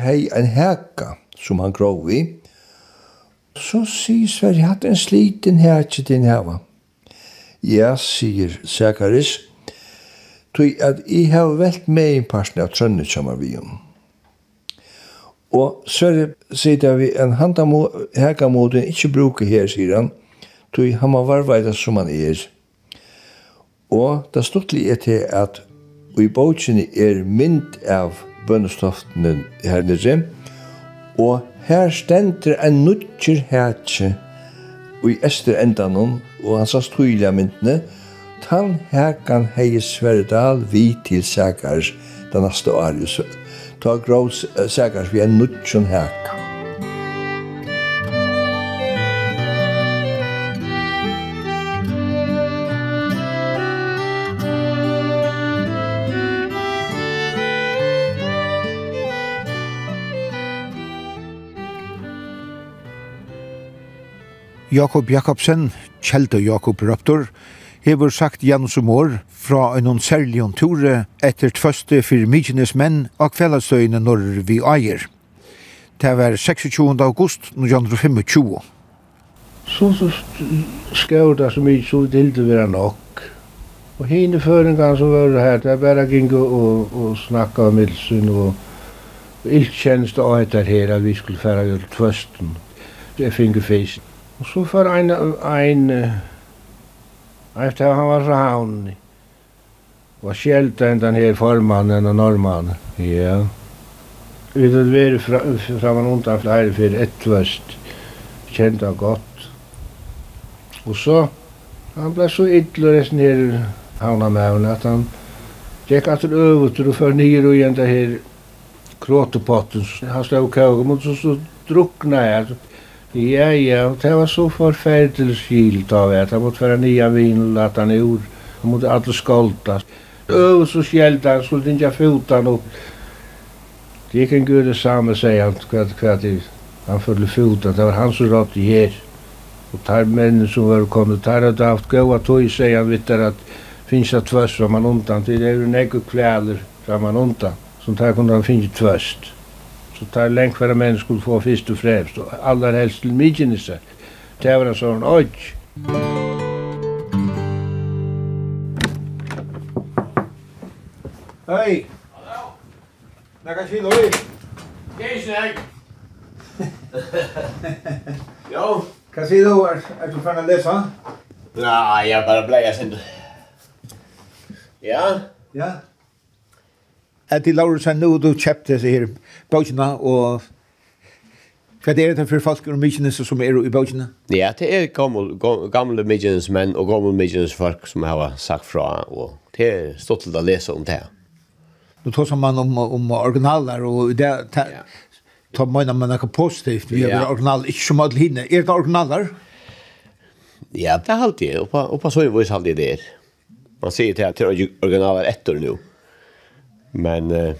hei en heka som han grov i. Så sier Sverre, hatt en sliten heke din heva. Ja, sier Sækaris, tog at jeg har velt med i parten av trønnet sammen vi om. Og Sverre sier det vi, en heka mot en ikke bruker her, sier han, tog han må varveida som han er. Og det stortlig er til at i bøtjene er mynd av bønnestoftene her nere, og her stender en nutjer hætje i ester endanon, og han sa tydelig myndene, tan hækan hei Sverdal vi til Sækars den neste året. Ta grås Sækars vi en nudger hæka. Jakob Jakobsen, Kjelte Jakob Raptor, hever sagt Janus Mår fra en særlig ture etter tvøste for mykines menn av kveldstøyene når vi eier. Det var 26. august 1925. Så så skrev det så mye så det var nok. Og henne føringen som var her, det bare gikk og, og snakke om Ilsen og Iltkjenst og etter her at vi skulle fære til tvøsten. Det finner feisen. Og så for ein ein efter han var så han, var skjelt den den her formannen og norrmannen. Ja. Vi det hade fra fra man undan flere for ett väst, kända godt. Og så, han ble så ytlig resten här havna med honom att han gick att över och för ner og igjen det her kråtepotten. Han stod och kåg mot så, så drukna jeg. Ja, ja, og det var så forferdelig skilt av det. Det måtte være nye vin, lagt han ur. Han måtte alle skolta. Øv så skjelte han, skulle ikke fota han opp. Det gikk en gud det samme, sier han, hva, hva det Han følte fota, det var han som rådde her. Og tar mennene som var kommet, tar hadde haft gåa tog, sier han, vet der at finnes det tvøst fra man undan. Det er jo nekko kvæler fra man undan, som tar kunne han finnes tvøst så tar lengt för menn skulle få fyrst og fremst, og aller helst til Mykinese. Det var en sånn oj. Hei! Hallå! Näka kilo i? Geisnäck! Jo! Hva sier du, er, er du fann å lese? Nei, jeg bare blei, jeg sender. Ja? Ja? Er til Laurus, nå du kjøpte seg her bøkene, og hva er det for folk og mykines som er i bøkene? Ja, det er gamle, gamle mykines menn og gamle mykines folk som har sagt fra, og det er stått til å lese om det. Nå tar som man om, om originaler, og det, det ja. tar man om positivt, vi har ja. originaler, ikke som alle hinne. Är det originaler? Ja, det är alltid, Och på så vis alltid det er. Man säger till att det är originaler etter nu. Men... Uh,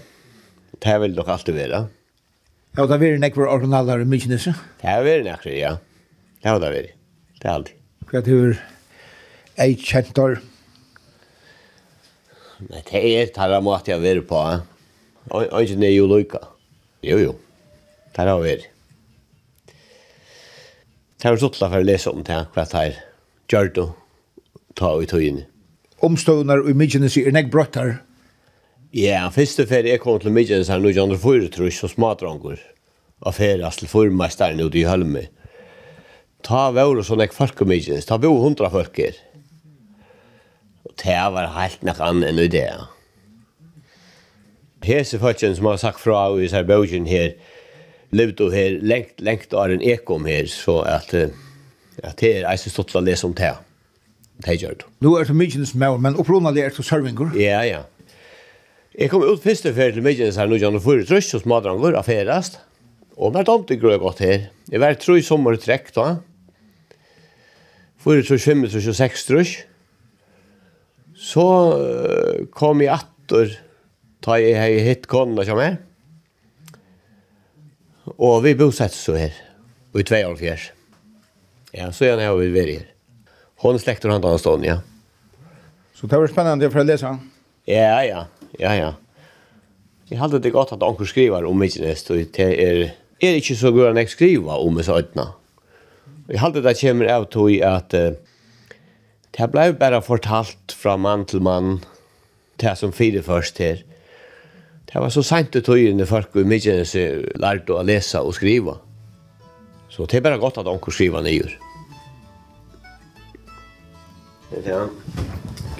Det vil nok alltid være. Ja, det har vært originaler i Mykinese? Det har vært nekker, ja. Det har det vært. Det har alltid. Hva er ei kjentar? Nei, det er tarra måte jeg har på. Og ikke det er jo lykka. Jo, jo. Det har vært. Det har vært uttla for å lese om det, hva det er gjør du ta i tøyene. Omstående i Mykinese er nek brøttar? Ja Ja, første ferie jeg kom til Midtjens her, nå er det fyrre trus og smadrangur, og ferie, til fyrmesteren ute i Hølme. Ta vore sånn ek folk om Midtjens, ta bo hundra folk her. Og det var helt nek annet enn i det. Hese folkene som har sagt fra i Serbøkjen her, levde her lengt, lengt av en ekom her, så at, at det er eisen stått til å lese om det. Det gjør det. Nå er det Midtjens med, men opprunnet er det Sørvinger. Ja, ja. Jeg kom ut første ferie til Midtjens her, nå gjerne for trøst hos madranger, ferast. Og mer damt det grøy godt her. Jeg var tro i sommer trekk da. For trøst, fem trøst og seks trøst. Så kom jeg atter, ta jeg hei hitt konna som er. Og vi bosett så her, og i 2,5 Ja, så gjerne har vi vært her. Hon slekter han til Anstonia. Så det var spennende for å lese han. Ja, ja. Ja, ja. Jeg hadde det godt at anker skriver om Mykines, og det er, er ikke så god enn jeg skriver om disse øyne. Jeg hadde det kommer av til at uh, det ble bare fortalt fra mann til mann, det som fire først her. Det var så sent ut tøyene folk i Mykines lærte å lese og skrive. Så det er bare godt at anker skriver nye. Det är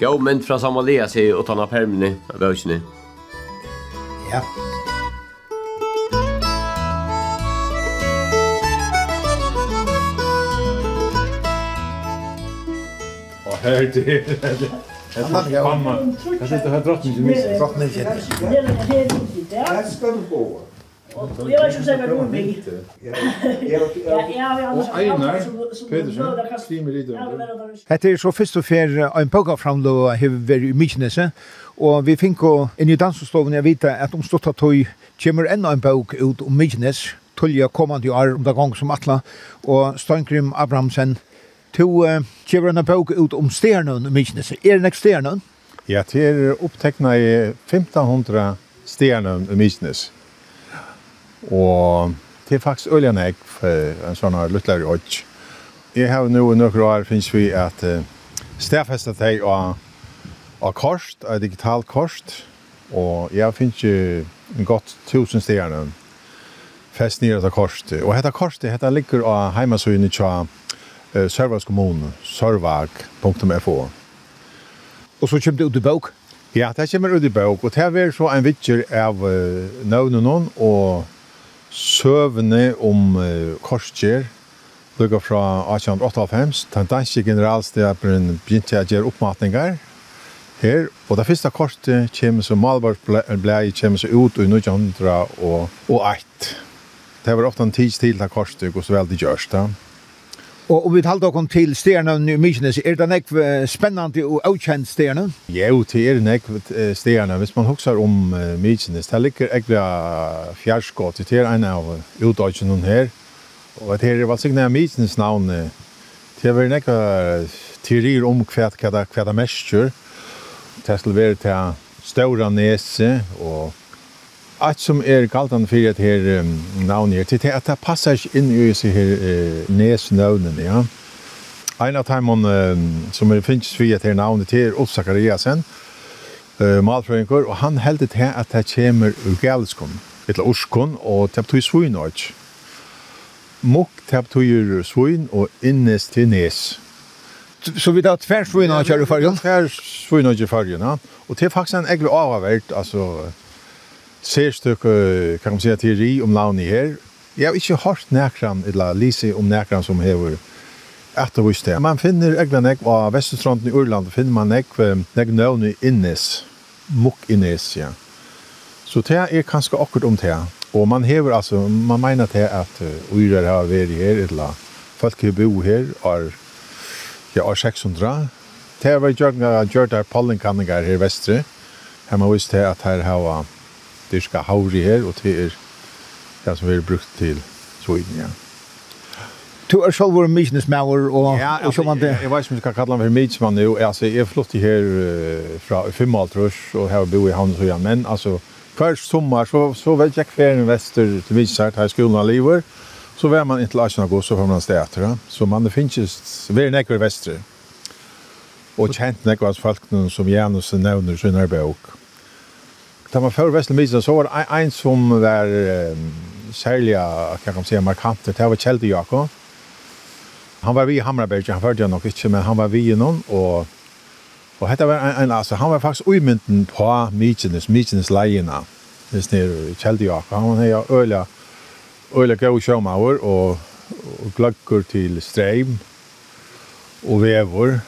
Gå men från Somalia sig och ta permini, vågni. Ja. Och här det. Mamma, kanske sitter har drottningen missat. Drottningen. Det ska du Det. Og jeg var ikke Ja, ja, ja. Og Einar Pedersen, skriver litt om det. Hette er så først og fer en pågå framlå har vært i Mykinese, og vi fikk inn i dansestoven jeg vite at om stått at tog kommer enda en bok ut om Mykinese, tullja kommande år om det gang som atla, og Steinkrim Abrahamsen, to kommer en bok ut om stjernen i Mykinese. Er det nek stjernen? Ja, det er opptekna i 1500 stjernen i Mykinese. Og det er faktisk øyelig enn jeg for en sånn her luttler i øyne. Jeg har nå i noen år finnes vi at uh, stedfestet deg av, av korset, av digital korset, og jeg finnes jo en godt tusen stedene fest nere av korset. Og dette korset, dette ligger av heimasøyene til uh, Sørvags kommune, sørvag.fo. Og så kommer det ut i bøk? Ja, det kommer ut i bøk, og det er så en vittjer av uh, nøvnen og søvne om uh, korskjer, lukket fra 1858, den danske generalstabren begynte å gjøre oppmatninger her, og det første korset kommer som Malborgsblei kommer så ut i 1908. Det var ofte en tids til det korset, og så vel det gjørs det. Og, og vi talte okkom til stjernene i Mykines. Er det nekv spennende og avkjent stjerne? Jo, det er nekv stjerne. Hvis man husker om uh, Mykines, det ligger egentlig fjærskått. Det er en av utdøkene her. Og det er valgsigne av Mykines navn. Det er nekv teorier om hva det er mestjer. Det er til å være til Staura Nese og Alt som er galtan fyrir at her um, navnet her, til at det passar ikke inn i seg her uh, nesnavnen, ja. Ein av teimen um, som er finnes fyrir at her navnet til er Ulf Zakariasen, uh, malfrøyngur, og han heldet til at det kommer ur galiskon, etla urskon, og det betyr svuinorg. Mok, det betyr svuin og innes til nes. Så vi tar tversvuinorg her i fargen? Tversvuinorg i fargen, ja. Og det er faktisk en egentlig avhavert, altså, serstykke, kan man säga, teori om launi her. Jeg har ikke hørt nekran, eller lise om nekran som hever ettervist det. Man finner egna nek av Vesterstronten i Urland, finner man nek, nek nøvn i Innes, Mok Innes, ja. Så det er kanskje akkurat om det. Og man hever, altså, man mener det at uh, urer har vært her, eller folk har bo her, er, ja, er 600. Det har vært gjørt der pollenkanninger her vestre. Her man visste at her har dyrka havri her, og det er det som er brukt til Sweden, ja. Du er selv vår mysnesmauer og ja, altså, og sånn det. Jeg vet ikke om du skal kalle han for mysnesmann jo. Altså, jeg flyttet her uh, fra Fimmaltrøs og her bor i Havnesøya, men altså, hver sommer så, så vet jeg hver en vester til mysnesart her i skolen av livet, så var man inntil 18 august så får man sted etter. Ja. Så man det finnes hver nekker vestre. Og kjent nekker av folkene som Janus nevner sin her bøk. Da man før Vestelmisen, så var det en som var um, særlig, kan man si, markant, det var Kjelde Jakob. Han var vi i Hamraberg, han følte jeg nok ikke, men han var vi i noen, og Og hetta var ein, ein altså, han var faktisk uimynden på Mykines, Mykines leina, hvis nere i Kjeldjak. Han var heia øyla, øyla gau sjåmauer og, og gløggur til streim og vevor.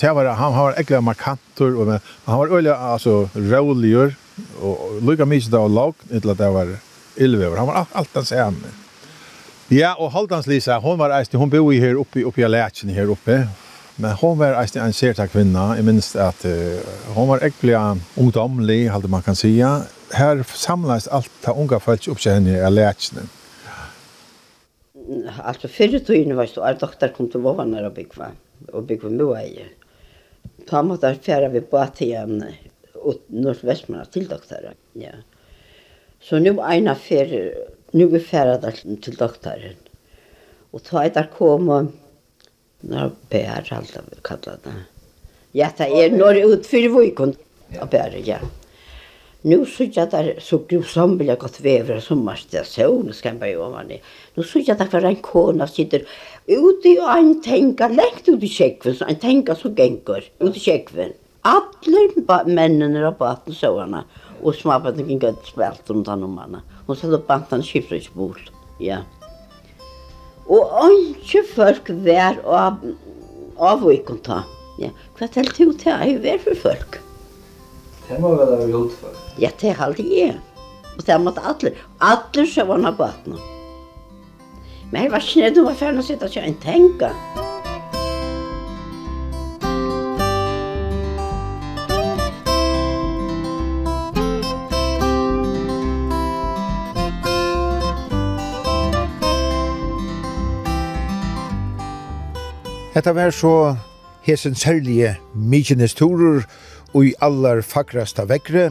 Det var, han var ekkert markantur, og, men han var øyla, altså, råligur, og lukka mykje da og lag, etter at det var ylvever. Han var alt, alt hans ene. Ja, og Haldans Lisa, hon var eist, hon bor her oppe, oppe i Lætjen her oppe, men hon var eisne en sérta kvinna, jeg minns at uh, hon var ekkelig ungdomlig, halde man kan sija. Her samlas alt ta unga folk opp seg henne i Lætjen. Alltså förr i var så er doktor kom til Våvarna og byggva, og byggva Moa i. Ta måste färra vi båt igen och nordvestmanna til doktorer. Ja. Så nu eina fer nu är färda til doktoren. Og ta ett der kom när bær alt av kallar det. Ja, det er norr ut för vikon. Ja, bær ja. Nu så jag där så grusom vill jag gott vävra jag så nu ska jag bara göra det. Nu så jag där för en kona sitter ute och en tänker läkt ut i käkven så en tänker så gänkor ut i käkven. Mm. Allir mennene av baten så henne, og småbaten kan godt spelt om den mannen. henne. Hun satt og bant han skiftet ikke bort. Ja. Og ikke folk var av, av ta. Ja. Hva til du til jeg var for folk? Det må være av gjort for. Ja, det er alltid jeg. Og det måtte alle. Alle så var henne baten. Men jeg var snedd om å var å sitte og kjøre en tenker. Hetta var så hesen særlige mykines turer og i allar fagrasta vekkre,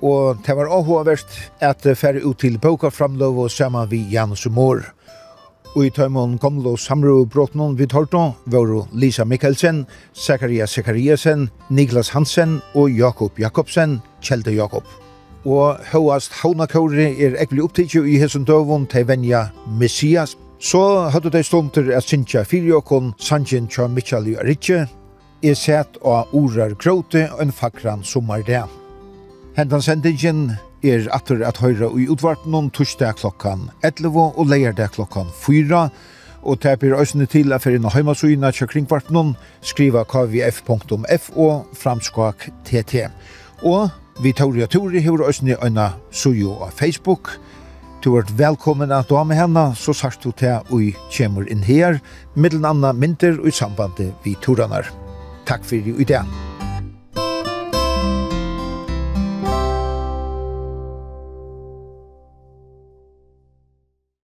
og det var åhåverst at færre ut til boka framlov og saman vi Janus Mår. Og i tøymon komlo samru bråtnon vi Horto var Lisa Mikkelsen, Zakaria Zakariasen, Niklas Hansen og Jakob Jakobsen, Kjelde Jakob. Og høyast haunakåre er ekkelig opptidkju i hesen døvun til venja Messias Så hadde de stunder at Sintja Fyrjokon, Sanjin Tja Mitchell og er sett av orar gråte og en fakran sommerdag. Hentan sendingen er atter at høyre i utvarten om torsdag klokkan 11 og leierdag klokkan 4, og teper blir øsne til at for innan heimasugina til kringvarten skriva kvf.fo framskak tt. Og vi tar og tur hever øsne øyna sujo av Facebook, Du er velkommen at du har med henne, så sagt du til og kommer inn her, middelen anna mynter og i sambandet vi toranar. Takk for i dag.